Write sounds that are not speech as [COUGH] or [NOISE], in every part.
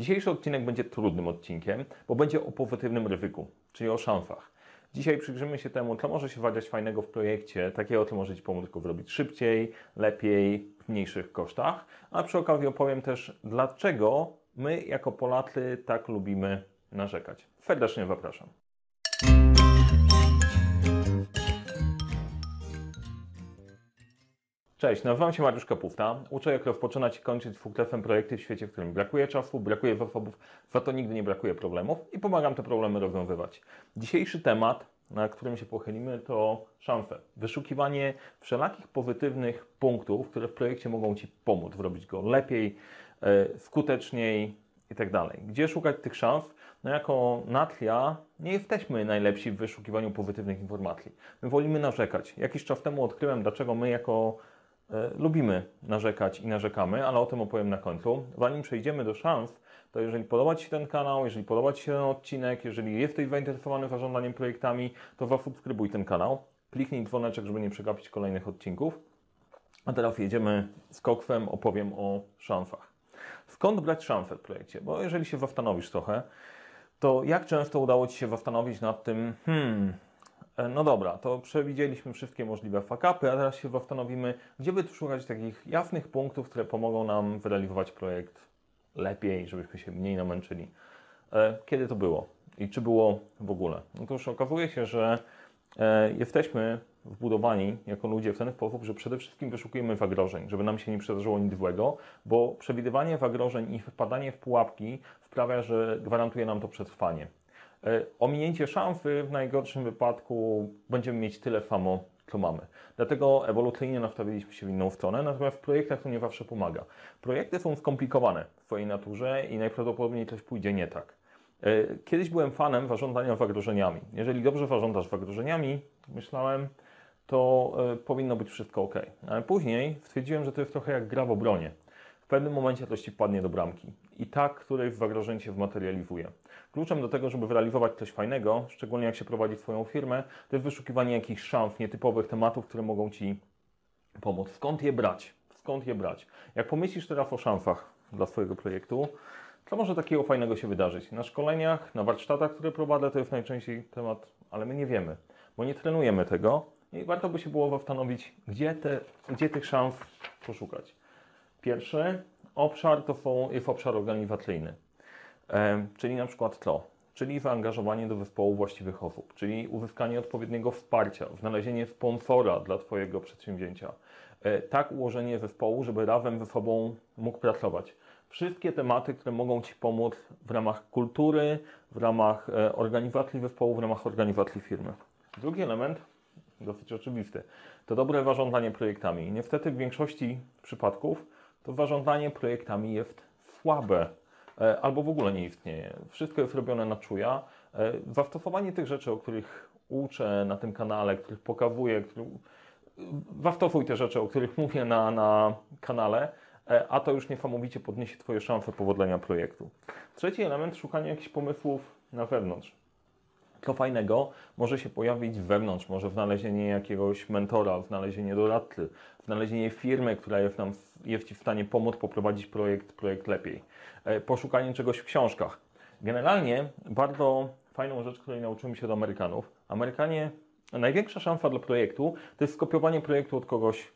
Dzisiejszy odcinek będzie trudnym odcinkiem, bo będzie o pozytywnym ryzyku, czyli o szamfach. Dzisiaj przyjrzymy się temu, co może się wadziać fajnego w projekcie, takiego, co może Ci pomóc go zrobić szybciej, lepiej, w mniejszych kosztach, a przy okazji opowiem też, dlaczego my jako Polacy tak lubimy narzekać. Serdecznie zapraszam. Cześć, nazywam się Mariusz Kapufta. Uczę, jak rozpoczynać i kończyć fulltefem projekty w świecie, w którym brakuje czasu, brakuje zasobów, za to nigdy nie brakuje problemów i pomagam te problemy rozwiązywać. Dzisiejszy temat, na którym się pochylimy, to szanse. Wyszukiwanie wszelakich pozytywnych punktów, które w projekcie mogą Ci pomóc, zrobić go lepiej, e, skuteczniej i tak. Gdzie szukać tych szans? No jako Natlia nie jesteśmy najlepsi w wyszukiwaniu pozytywnych informacji. My wolimy narzekać. Jakiś czas temu odkryłem, dlaczego my jako lubimy narzekać i narzekamy, ale o tym opowiem na końcu. Zanim przejdziemy do szans, to jeżeli podoba Ci się ten kanał, jeżeli podoba Ci się ten odcinek, jeżeli jesteś zainteresowany zarządzaniem projektami, to zasubskrybuj ten kanał. Kliknij dzwoneczek, żeby nie przegapić kolejnych odcinków. A teraz jedziemy z kokwem, opowiem o szansach. Skąd brać szansę w projekcie? Bo jeżeli się zastanowisz trochę, to jak często udało Ci się zastanowić nad tym, hmm, E, no dobra, to przewidzieliśmy wszystkie możliwe fakapy, a teraz się zastanowimy, gdzie by tu szukać takich jasnych punktów, które pomogą nam wyrealizować projekt lepiej, żebyśmy się mniej namęczyli. E, kiedy to było i czy było w ogóle? Otóż okazuje się, że e, jesteśmy wbudowani jako ludzie w ten sposób, że przede wszystkim wyszukujemy zagrożeń, żeby nam się nie przydarzyło nic złego, bo przewidywanie zagrożeń i wpadanie w pułapki sprawia, że gwarantuje nam to przetrwanie. E, ominięcie szansy w najgorszym wypadku będziemy mieć tyle samo, co mamy. Dlatego ewolucyjnie nastawiliśmy się w inną stronę, natomiast w projektach to nie zawsze pomaga. Projekty są skomplikowane w swojej naturze i najprawdopodobniej coś pójdzie nie tak. E, kiedyś byłem fanem zarządzania zagrożeniami. Jeżeli dobrze zarządzasz zagrożeniami, myślałem, to e, powinno być wszystko ok. Ale później stwierdziłem, że to jest trochę jak gra w obronie. Pewnym momencie coś ci wpadnie do bramki i tak, której zagrożenie się wmaterializuje. Kluczem do tego, żeby wyrealizować coś fajnego, szczególnie jak się prowadzi swoją firmę, to jest wyszukiwanie jakichś szans, nietypowych tematów, które mogą Ci pomóc. Skąd je brać? Skąd je brać? Jak pomyślisz teraz o szansach dla swojego projektu, co może takiego fajnego się wydarzyć? Na szkoleniach, na warsztatach, które prowadzę, to jest najczęściej temat, ale my nie wiemy, bo nie trenujemy tego i warto by się było zastanowić, gdzie, te, gdzie tych szans poszukać. Pierwszy obszar to jest obszar organizacyjny. Czyli na przykład co? Czyli zaangażowanie do zespołu właściwych osób, czyli uzyskanie odpowiedniego wsparcia, znalezienie sponsora dla Twojego przedsięwzięcia, e, tak ułożenie zespołu, żeby razem ze sobą mógł pracować. Wszystkie tematy, które mogą Ci pomóc w ramach kultury, w ramach e, organizacji zespołu, w ramach organizacji firmy. Drugi element, dosyć oczywisty, to dobre zarządzanie projektami. Niestety w większości przypadków to zarządzanie projektami jest słabe E, albo w ogóle nie istnieje. Wszystko jest robione na czuja. E, zastosowanie tych rzeczy, o których uczę na tym kanale, których pokazuję, który... te rzeczy, o których mówię na, na kanale, e, a to już niesamowicie podniesie Twoje szanse powodzenia projektu. Trzeci element, szukanie jakichś pomysłów na wewnątrz. Co fajnego może się pojawić wewnątrz, może znalezienie jakiegoś mentora, znalezienie doradcy, znalezienie firmy, która jest, nam, jest Ci w stanie pomóc poprowadzić projekt, projekt lepiej. E, poszukanie czegoś w książkach. Generalnie bardzo fajną rzecz, której nauczyłem się od Amerykanów. Amerykanie, największa szansa dla projektu to jest skopiowanie projektu od kogoś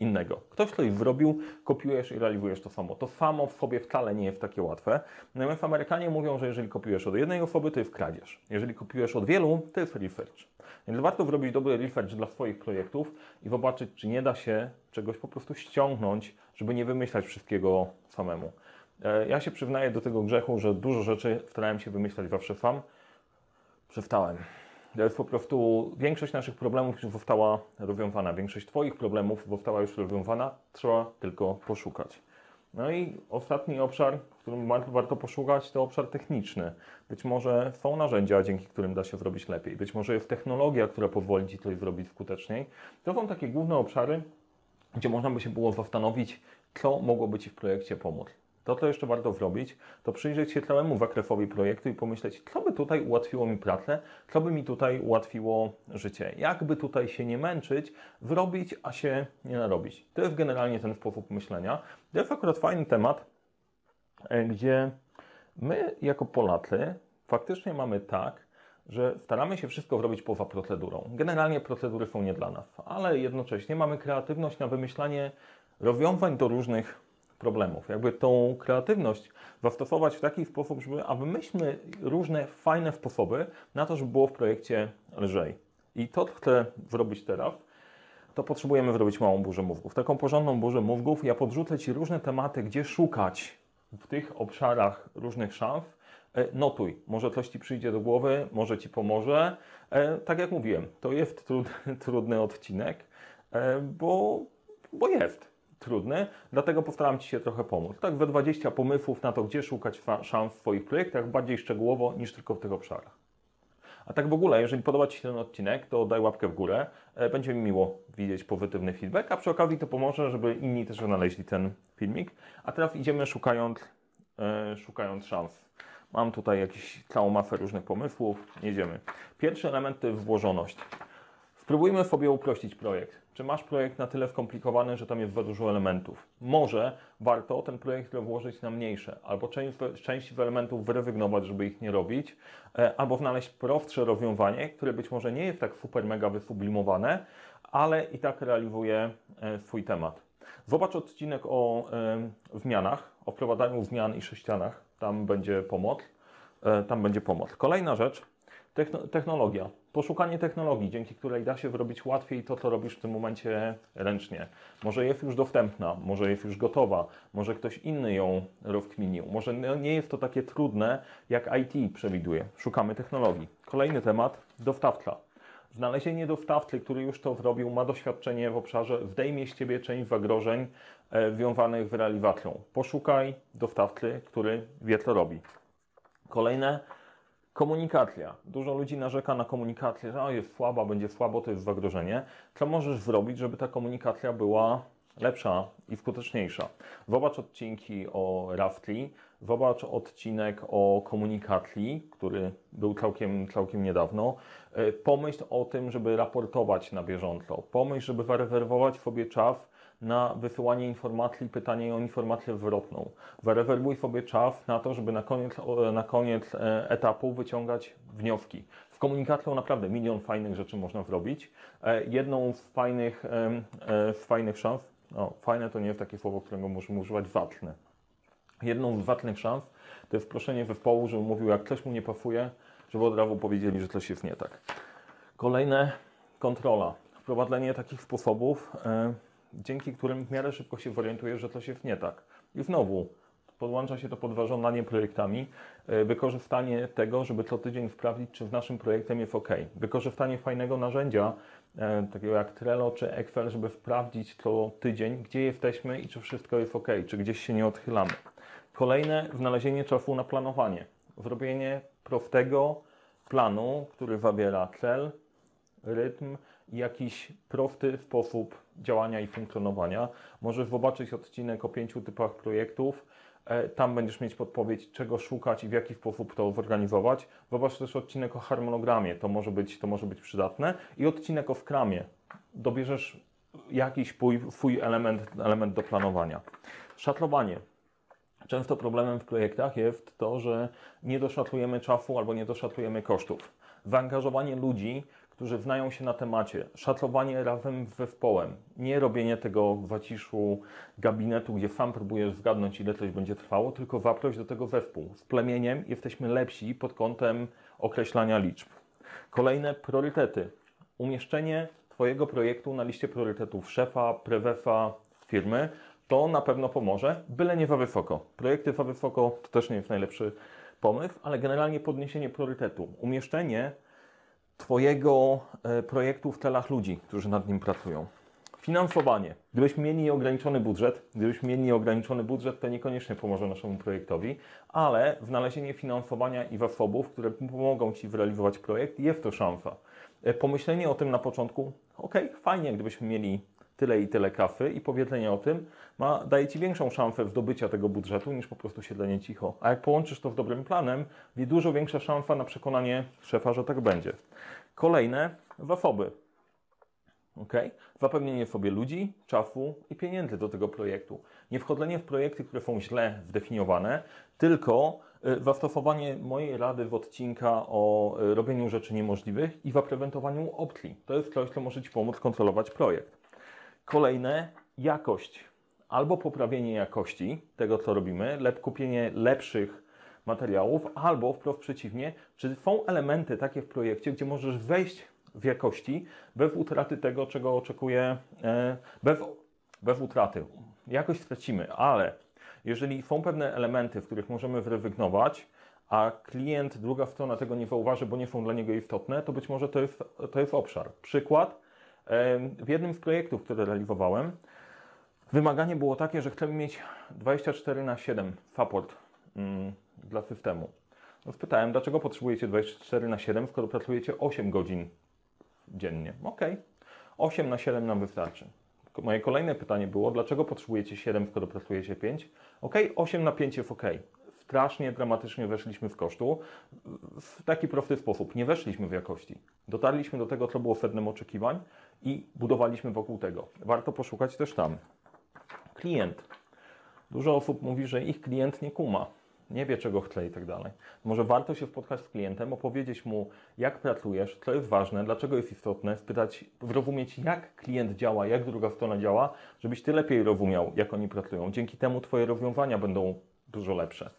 innego. Ktoś coś zrobił, kopiujesz i realizujesz to samo. To samo w sobie wcale nie jest takie łatwe. Natomiast Amerykanie mówią, że jeżeli kopiujesz od jednej osoby, to jest kradzież. Jeżeli kopiujesz od wielu, to jest research. Więc warto zrobić dobry research dla swoich projektów i zobaczyć, czy nie da się czegoś po prostu ściągnąć, żeby nie wymyślać wszystkiego samemu. E, ja się przyznaję do tego grzechu, że dużo rzeczy starałem się wymyślać zawsze sam. Przestałem. To jest po prostu większość naszych problemów już została rozwiązana. Większość Twoich problemów została już rozwiązana. Trzeba tylko poszukać. No i ostatni obszar, w którym warto poszukać, to obszar techniczny. Być może są narzędzia, dzięki którym da się zrobić lepiej. Być może jest technologia, która pozwoli Ci coś zrobić skuteczniej. To są takie główne obszary, gdzie można by się było zastanowić, co mogłoby Ci w projekcie pomóc. To, co jeszcze warto zrobić, to przyjrzeć się całemu zakresowi projektu i pomyśleć, co by tutaj ułatwiło mi pracę, co by mi tutaj ułatwiło życie. Jak by tutaj się nie męczyć, zrobić, a się nie narobić. To jest generalnie ten sposób myślenia. To jest akurat fajny temat, e, gdzie My, jako Polacy, faktycznie mamy tak, że staramy się wszystko zrobić poza procedurą. Generalnie procedury są nie dla nas, ale jednocześnie mamy kreatywność na wymyślanie rozwiązań do różnych problemów. Jakby tą kreatywność zastosować w taki sposób, żeby, a wymyślmy różne fajne sposoby na to, żeby było w projekcie lżej. I to chcę zrobić teraz to potrzebujemy zrobić małą burzę mózgów. Taką porządną burzę mózgów, ja podrzucę Ci różne tematy, gdzie szukać w tych obszarach różnych szans. E, notuj, może coś Ci przyjdzie do głowy, może Ci pomoże. E, tak jak mówiłem, to jest trudny, [LAUGHS] trudny odcinek, e, bo, bo jest trudny, dlatego postaram Ci się trochę pomóc. Tak, we 20 pomysłów na to, gdzie szukać szans w swoich projektach, bardziej szczegółowo niż tylko w tych obszarach. A tak w ogóle, jeżeli podoba Ci się ten odcinek, to daj łapkę w górę. E, będzie mi miło widzieć pozytywny feedback, a przy okazji to pomoże, żeby inni też znaleźli ten filmik. A teraz idziemy szukając, e, szukając szans. Mam tutaj jakieś całą masę różnych pomysłów. Jedziemy. Pierwszy element to jest włożoność. Spróbujmy sobie uprościć projekt. Czy masz projekt na tyle skomplikowany, że tam jest za dużo elementów? Może warto ten projekt włożyć na mniejsze, albo część, części elementów wyrezygnować, żeby ich nie robić, e, albo znaleźć prostsze rozwiązanie, które być może nie jest tak super mega wysublimowane, ale i tak realizuje e, swój temat. Zobacz odcinek o e, zmianach, o wprowadzaniu zmian i sześcianach. Tam będzie pomoc. Tam będzie pomoc. Kolejna rzecz, technologia poszukanie technologii, dzięki której da się wyrobić łatwiej to, co robisz w tym momencie ręcznie. Może jest już dostępna, może jest już gotowa, może ktoś inny ją rozkminił, może nie jest to takie trudne, jak IT przewiduje. Szukamy technologii. Kolejny temat, dostawca. Znalezienie dostawcy, który już to zrobił, ma doświadczenie w obszarze, zdejmie z Ciebie część zagrożeń e, związanych z realizacją. Poszukaj dostawcy, który wie, co robi. Kolejne, Komunikacja. Dużo ludzi narzeka na komunikację, że o, jest słaba, będzie słabo, to jest zagrożenie. Co możesz zrobić, żeby ta komunikacja była lepsza i skuteczniejsza? Zobacz odcinki o Raftli, zobacz odcinek o komunikacji, który był całkiem, całkiem niedawno. E, pomyśl o tym, żeby raportować na bieżąco. Pomyśl, żeby zarezerwować sobie czas na wysyłanie informacji, pytanie o informację zwrotną. Zarezerwuj sobie czas na to, żeby na koniec, na koniec e, etapu wyciągać wnioski. Z komunikacją naprawdę milion fajnych rzeczy można zrobić. E, jedną z fajnych, e, z fajnych szans, no fajne to nie jest takie słowo, którego możemy używać, ważne. Jedną z ważnych szans to jest proszenie zespołu, żeby mówił, jak coś mu nie pasuje, żeby od razu powiedzieli, że coś jest nie tak. Kolejne, kontrola. Wprowadzenie takich sposobów, dzięki którym w miarę szybko się orientujesz, że coś jest nie tak. I znowu, podłącza się to pod zarządzanie projektami, e, wykorzystanie tego, żeby co tydzień sprawdzić, czy w naszym projektem jest ok. Wykorzystanie fajnego narzędzia, e, takiego jak Trello czy Excel, żeby sprawdzić co tydzień, gdzie jesteśmy i czy wszystko jest ok, czy gdzieś się nie odchylamy. Kolejne, znalezienie czasu na planowanie. Zrobienie prostego planu, który zawiera cel, rytm jakiś prosty sposób działania i funkcjonowania. Możesz zobaczyć odcinek o pięciu typach projektów. E, tam będziesz mieć podpowiedź, czego szukać i w jaki sposób to zorganizować. Zobacz też odcinek o harmonogramie, to może być, to może być przydatne. I odcinek o skramie. Dobierzesz jakiś swój, element, element do planowania. Szatlowanie. Często problemem w projektach jest to, że nie doszatlujemy czasu albo nie doszatlujemy kosztów. Zaangażowanie ludzi którzy znają się na temacie. Szatlowanie razem z zespołem. Nie robienie tego w zaciszu gabinetu, gdzie sam próbujesz zgadnąć, ile coś będzie trwało, tylko zaproś do tego zespół. Z plemieniem jesteśmy lepsi pod kątem określania liczb. Kolejne priorytety. Umieszczenie Twojego projektu na liście priorytetów szefa, prezesa firmy to na pewno pomoże, byle nie za wysoko. Projekty za wysoko to też nie jest najlepszy pomysł, ale generalnie podniesienie priorytetu. Umieszczenie Twojego e, projektu w celach ludzi, którzy nad nim pracują. Finansowanie. Gdybyśmy mieli nieograniczony budżet, gdybyśmy mieli nieograniczony budżet, to niekoniecznie pomoże naszemu projektowi, ale znalezienie finansowania i zasobów, które pomogą Ci zrealizować projekt, jest to szansa. E, pomyślenie o tym na początku, ok, fajnie, gdybyśmy mieli tyle i tyle kafy i powiedzenie o tym ma, daje Ci większą szansę zdobycia tego budżetu niż po prostu siedzenie cicho. A jak połączysz to z dobrym planem, jest dużo większa szansa na przekonanie szefa, że tak będzie. Kolejne, zasoby. ok? Zapewnienie sobie ludzi, czasu i pieniędzy do tego projektu. Nie wchodzenie w projekty, które są źle zdefiniowane, tylko y, zastosowanie mojej rady w odcinka o y, robieniu rzeczy niemożliwych i zaprezentowaniu opcji. To jest coś, co może Ci pomóc kontrolować projekt. Kolejne, jakość. Albo poprawienie jakości tego, co robimy, lub kupienie lepszych materiałów, albo wprost przeciwnie, czy są elementy takie w projekcie, gdzie możesz wejść w jakości bez utraty tego, czego oczekuje, e, bez, bez utraty. Jakość stracimy, ale jeżeli są pewne elementy, w których możemy zrezygnować, a klient, druga strona tego nie zauważy, bo nie są dla niego istotne, to być może to jest, to jest obszar. Przykład, w jednym z projektów, które realizowałem, wymaganie było takie, że chcemy mieć 24 na 7 support mm, dla systemu. No spytałem, dlaczego potrzebujecie 24 na 7, skoro pracujecie 8 godzin dziennie? Ok, 8 na 7 nam wystarczy. Moje kolejne pytanie było, dlaczego potrzebujecie 7, skoro pracujecie 5? Ok, 8 na 5 jest ok. Strasznie dramatycznie weszliśmy w kosztu w taki prosty sposób. Nie weszliśmy w jakości. Dotarliśmy do tego, co było sednem oczekiwań i budowaliśmy wokół tego. Warto poszukać też tam. Klient. Dużo osób mówi, że ich klient nie kuma nie wie czego chce i tak dalej. Może warto się spotkać z klientem, opowiedzieć mu, jak pracujesz, co jest ważne, dlaczego jest istotne, spytać, zrozumieć, jak klient działa, jak druga strona działa, żebyś ty lepiej rozumiał, jak oni pracują. Dzięki temu twoje rozwiązania będą dużo lepsze.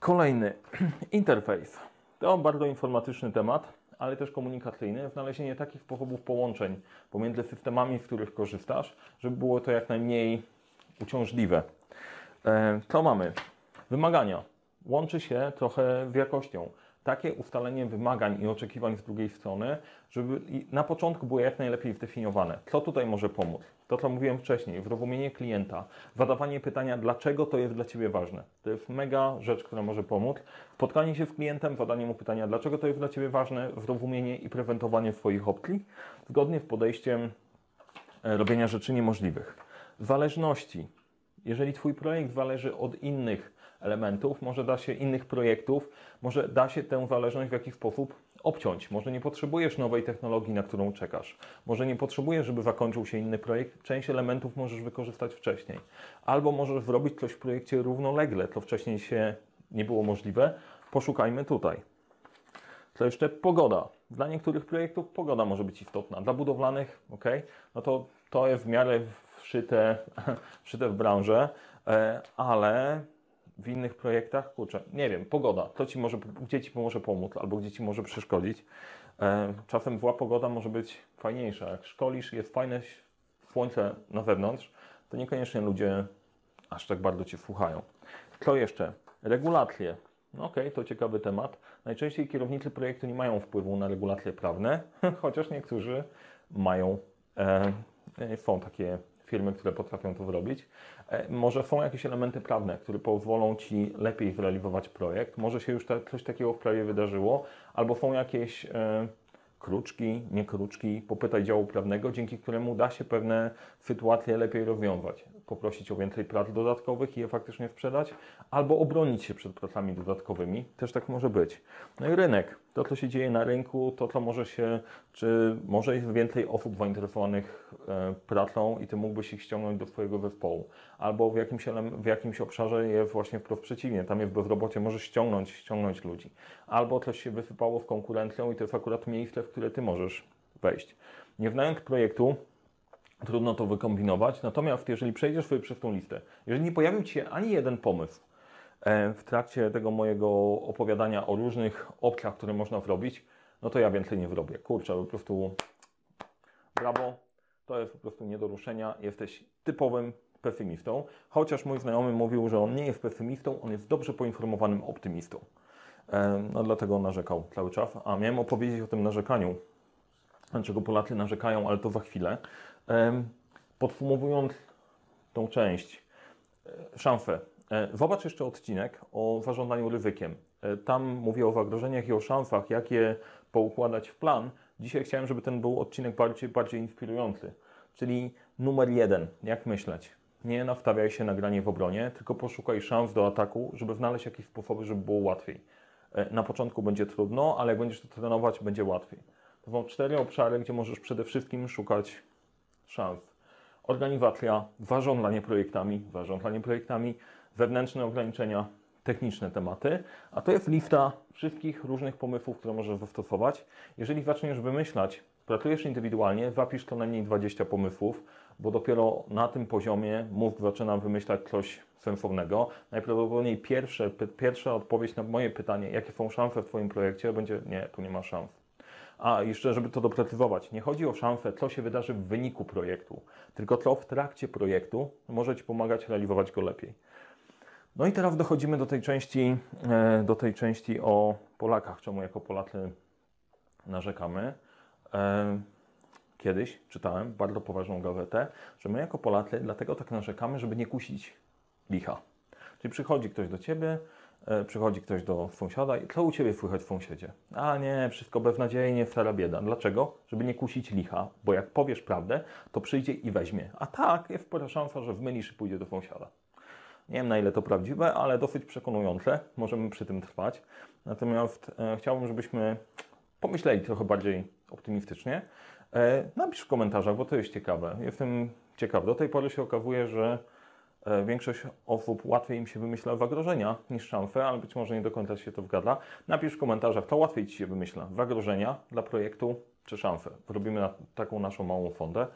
Kolejny, [CLEARS THROAT] interfejs. To bardzo informatyczny temat, ale też komunikacyjny. Znalezienie takich sposobów połączeń pomiędzy systemami, z których korzystasz, żeby było to jak najmniej uciążliwe. E, co mamy? Wymagania. Łączy się trochę z jakością. Takie ustalenie wymagań i oczekiwań z drugiej strony, żeby na początku było jak najlepiej zdefiniowane. Co tutaj może pomóc? To, co mówiłem wcześniej, zrozumienie klienta, zadawanie pytania, dlaczego to jest dla Ciebie ważne. To jest mega rzecz, która może pomóc. Spotkanie się z klientem, zadanie mu pytania, dlaczego to jest dla Ciebie ważne, zrozumienie i prezentowanie swoich opcji, zgodnie z podejściem e, robienia rzeczy niemożliwych. Zależności. Jeżeli Twój projekt zależy od innych elementów, może da się innych projektów, może da się tę zależność w jakiś sposób obciąć. Może nie potrzebujesz nowej technologii, na którą czekasz. Może nie potrzebujesz, żeby zakończył się inny projekt. Część elementów możesz wykorzystać wcześniej. Albo możesz zrobić coś w projekcie równolegle, co wcześniej się nie było możliwe. Poszukajmy tutaj. Co jeszcze? Pogoda. Dla niektórych projektów pogoda może być istotna. Dla budowlanych, ok, no to to jest w miarę wszyte, [LAUGHS] wszyte w branżę, e, ale w innych projektach, kurczę, nie wiem, pogoda, to ci może, gdzie ci może pomóc, albo gdzie ci może przeszkodzić. Czasem zła pogoda może być fajniejsza. Jak szkolisz, jest fajne słońce na zewnątrz, to niekoniecznie ludzie aż tak bardzo cię słuchają. Co jeszcze? Regulacje. No okej, okay, to ciekawy temat. Najczęściej kierownicy projektu nie mają wpływu na regulacje prawne, [LAUGHS] chociaż niektórzy mają. E są takie firmy, które potrafią to zrobić. E, może są jakieś elementy prawne, które pozwolą Ci lepiej zrealizować projekt. Może się już coś takiego w prawie wydarzyło, albo są jakieś e, kruczki, nie kruczki, popytaj działu prawnego, dzięki któremu da się pewne sytuacje lepiej rozwiązać. Poprosić o więcej prac dodatkowych i je faktycznie sprzedać, albo obronić się przed pracami dodatkowymi. Też tak może być. No i rynek. To, co się dzieje na rynku, to, co może się, czy może jest więcej osób zainteresowanych e, pracą i Ty mógłbyś ich ściągnąć do Twojego zespołu. Albo w jakimś, w jakimś obszarze jest właśnie wprost przeciwnie. Tam jest bezrobocie, możesz ściągnąć, ściągnąć ludzi. Albo coś się wysypało w konkurencją i to jest akurat miejsce, w które Ty możesz wejść. Nie znając projektu, trudno to wykombinować. Natomiast jeżeli przejdziesz sobie przez tą listę, jeżeli nie pojawił Ci się ani jeden pomysł e, w trakcie tego mojego opowiadania o różnych opcjach, które można zrobić, no to ja więcej nie zrobię. Kurczę, po prostu brawo, to jest po prostu nie do ruszenia. Jesteś typowym pesymistą, chociaż mój znajomy mówił, że on nie jest pesymistą, on jest dobrze poinformowanym optymistą. E, no dlatego narzekał cały czas. A miałem opowiedzieć o tym narzekaniu, dlaczego Polacy narzekają, ale to za chwilę. Podsumowując tą część, e, szanse. Zobacz jeszcze odcinek o zarządzaniu ryzykiem. E, tam mówię o zagrożeniach i o szansach, jak je poukładać w plan. Dzisiaj chciałem, żeby ten był odcinek bardziej, bardziej inspirujący. Czyli numer jeden, jak myśleć. Nie nastawiaj się na granie w obronie, tylko poszukaj szans do ataku, żeby znaleźć jakieś sposoby, żeby było łatwiej. E, na początku będzie trudno, ale jak będziesz to trenować, będzie łatwiej. To są cztery obszary, gdzie możesz przede wszystkim szukać szans. Organizacja, zarządzanie projektami, zarządzanie projektami, wewnętrzne ograniczenia, techniczne tematy, a to jest lista wszystkich różnych pomysłów, które możesz zastosować. Jeżeli zaczniesz wymyślać, pracujesz indywidualnie, zapisz to najmniej 20 pomysłów, bo dopiero na tym poziomie mózg zaczyna wymyślać coś sensownego. Najprawdopodobniej pierwsze, pierwsza odpowiedź na moje pytanie, jakie są szanse w Twoim projekcie, będzie nie, tu nie ma szans. A jeszcze, żeby to doprecyzować, nie chodzi o szansę, co się wydarzy w wyniku projektu, tylko co w trakcie projektu może Ci pomagać realizować go lepiej. No i teraz dochodzimy do tej części, e, do tej części o Polakach, czemu jako Polacy narzekamy. E, Kiedyś czytałem bardzo poważną gazetę, że my jako Polacy dlatego tak narzekamy, żeby nie kusić licha. Czyli przychodzi ktoś do Ciebie, przychodzi ktoś do sąsiada i co u Ciebie słychać w sąsiedzie? A nie, wszystko beznadziejnie, stara bieda. Dlaczego? Żeby nie kusić licha, bo jak powiesz prawdę, to przyjdzie i weźmie. A tak, jest spora szansa, że zmylisz i pójdzie do sąsiada. Nie wiem na ile to prawdziwe, ale dosyć przekonujące. Możemy przy tym trwać. Natomiast e, chciałbym, żebyśmy pomyśleli trochę bardziej optymistycznie. E, napisz w komentarzach, bo to jest ciekawe. Jestem ciekaw. Do tej pory się okazuje, że e, większość osób łatwiej im się wymyśla zagrożenia niż szanse, ale być może nie do końca się to wgada. Napisz w komentarzach, to łatwiej Ci się wymyśla. Zagrożenia dla projektu czy szanse. Robimy na, taką naszą małą fondę.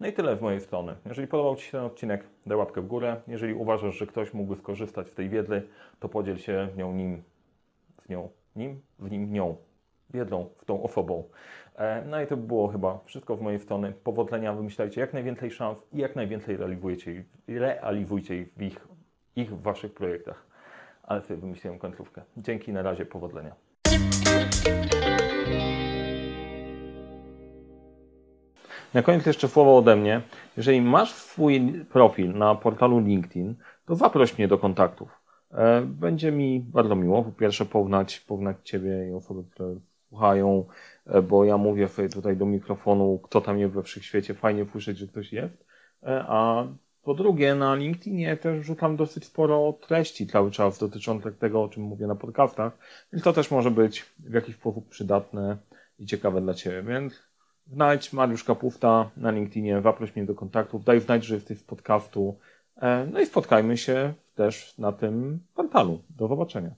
No i tyle z mojej strony. Jeżeli podobał Ci się ten odcinek, daj łapkę w górę. Jeżeli uważasz, że ktoś mógłby skorzystać z tej wiedzy, to podziel się nią nim, z nią, nim, w nim, nią, wiedzą, w tą osobą. E, No i to by było chyba wszystko z mojej strony. Powodzenia, wymyślajcie jak najwięcej szans i jak najwięcej realizujecie, realizujcie w ich, ich w Waszych projektach. Ale sobie wymyśliłem końcówkę. Dzięki, na razie, powodzenia. Na koniec jeszcze słowo ode mnie. Jeżeli masz swój profil na portalu LinkedIn, to zaproś mnie do kontaktów. E, Będzie mi bardzo miło, po pierwsze, poznać, poznać Ciebie i osoby, które słuchają, e, bo ja mówię tutaj do mikrofonu, kto tam jest we wszechświecie, fajnie słyszeć, że ktoś jest. E, A po drugie, na LinkedInie też wrzucam dosyć sporo treści cały czas dotyczących tego, o czym mówię na podcastach, więc to też może być w jakiś sposób przydatne i ciekawe dla Ciebie, więc Znajdź Mariusz Kapufta na LinkedInie, zaproś mnie do kontaktów, daj znać, że jesteś z podcastu. E, No i spotkajmy się też na tym portalu. Do zobaczenia.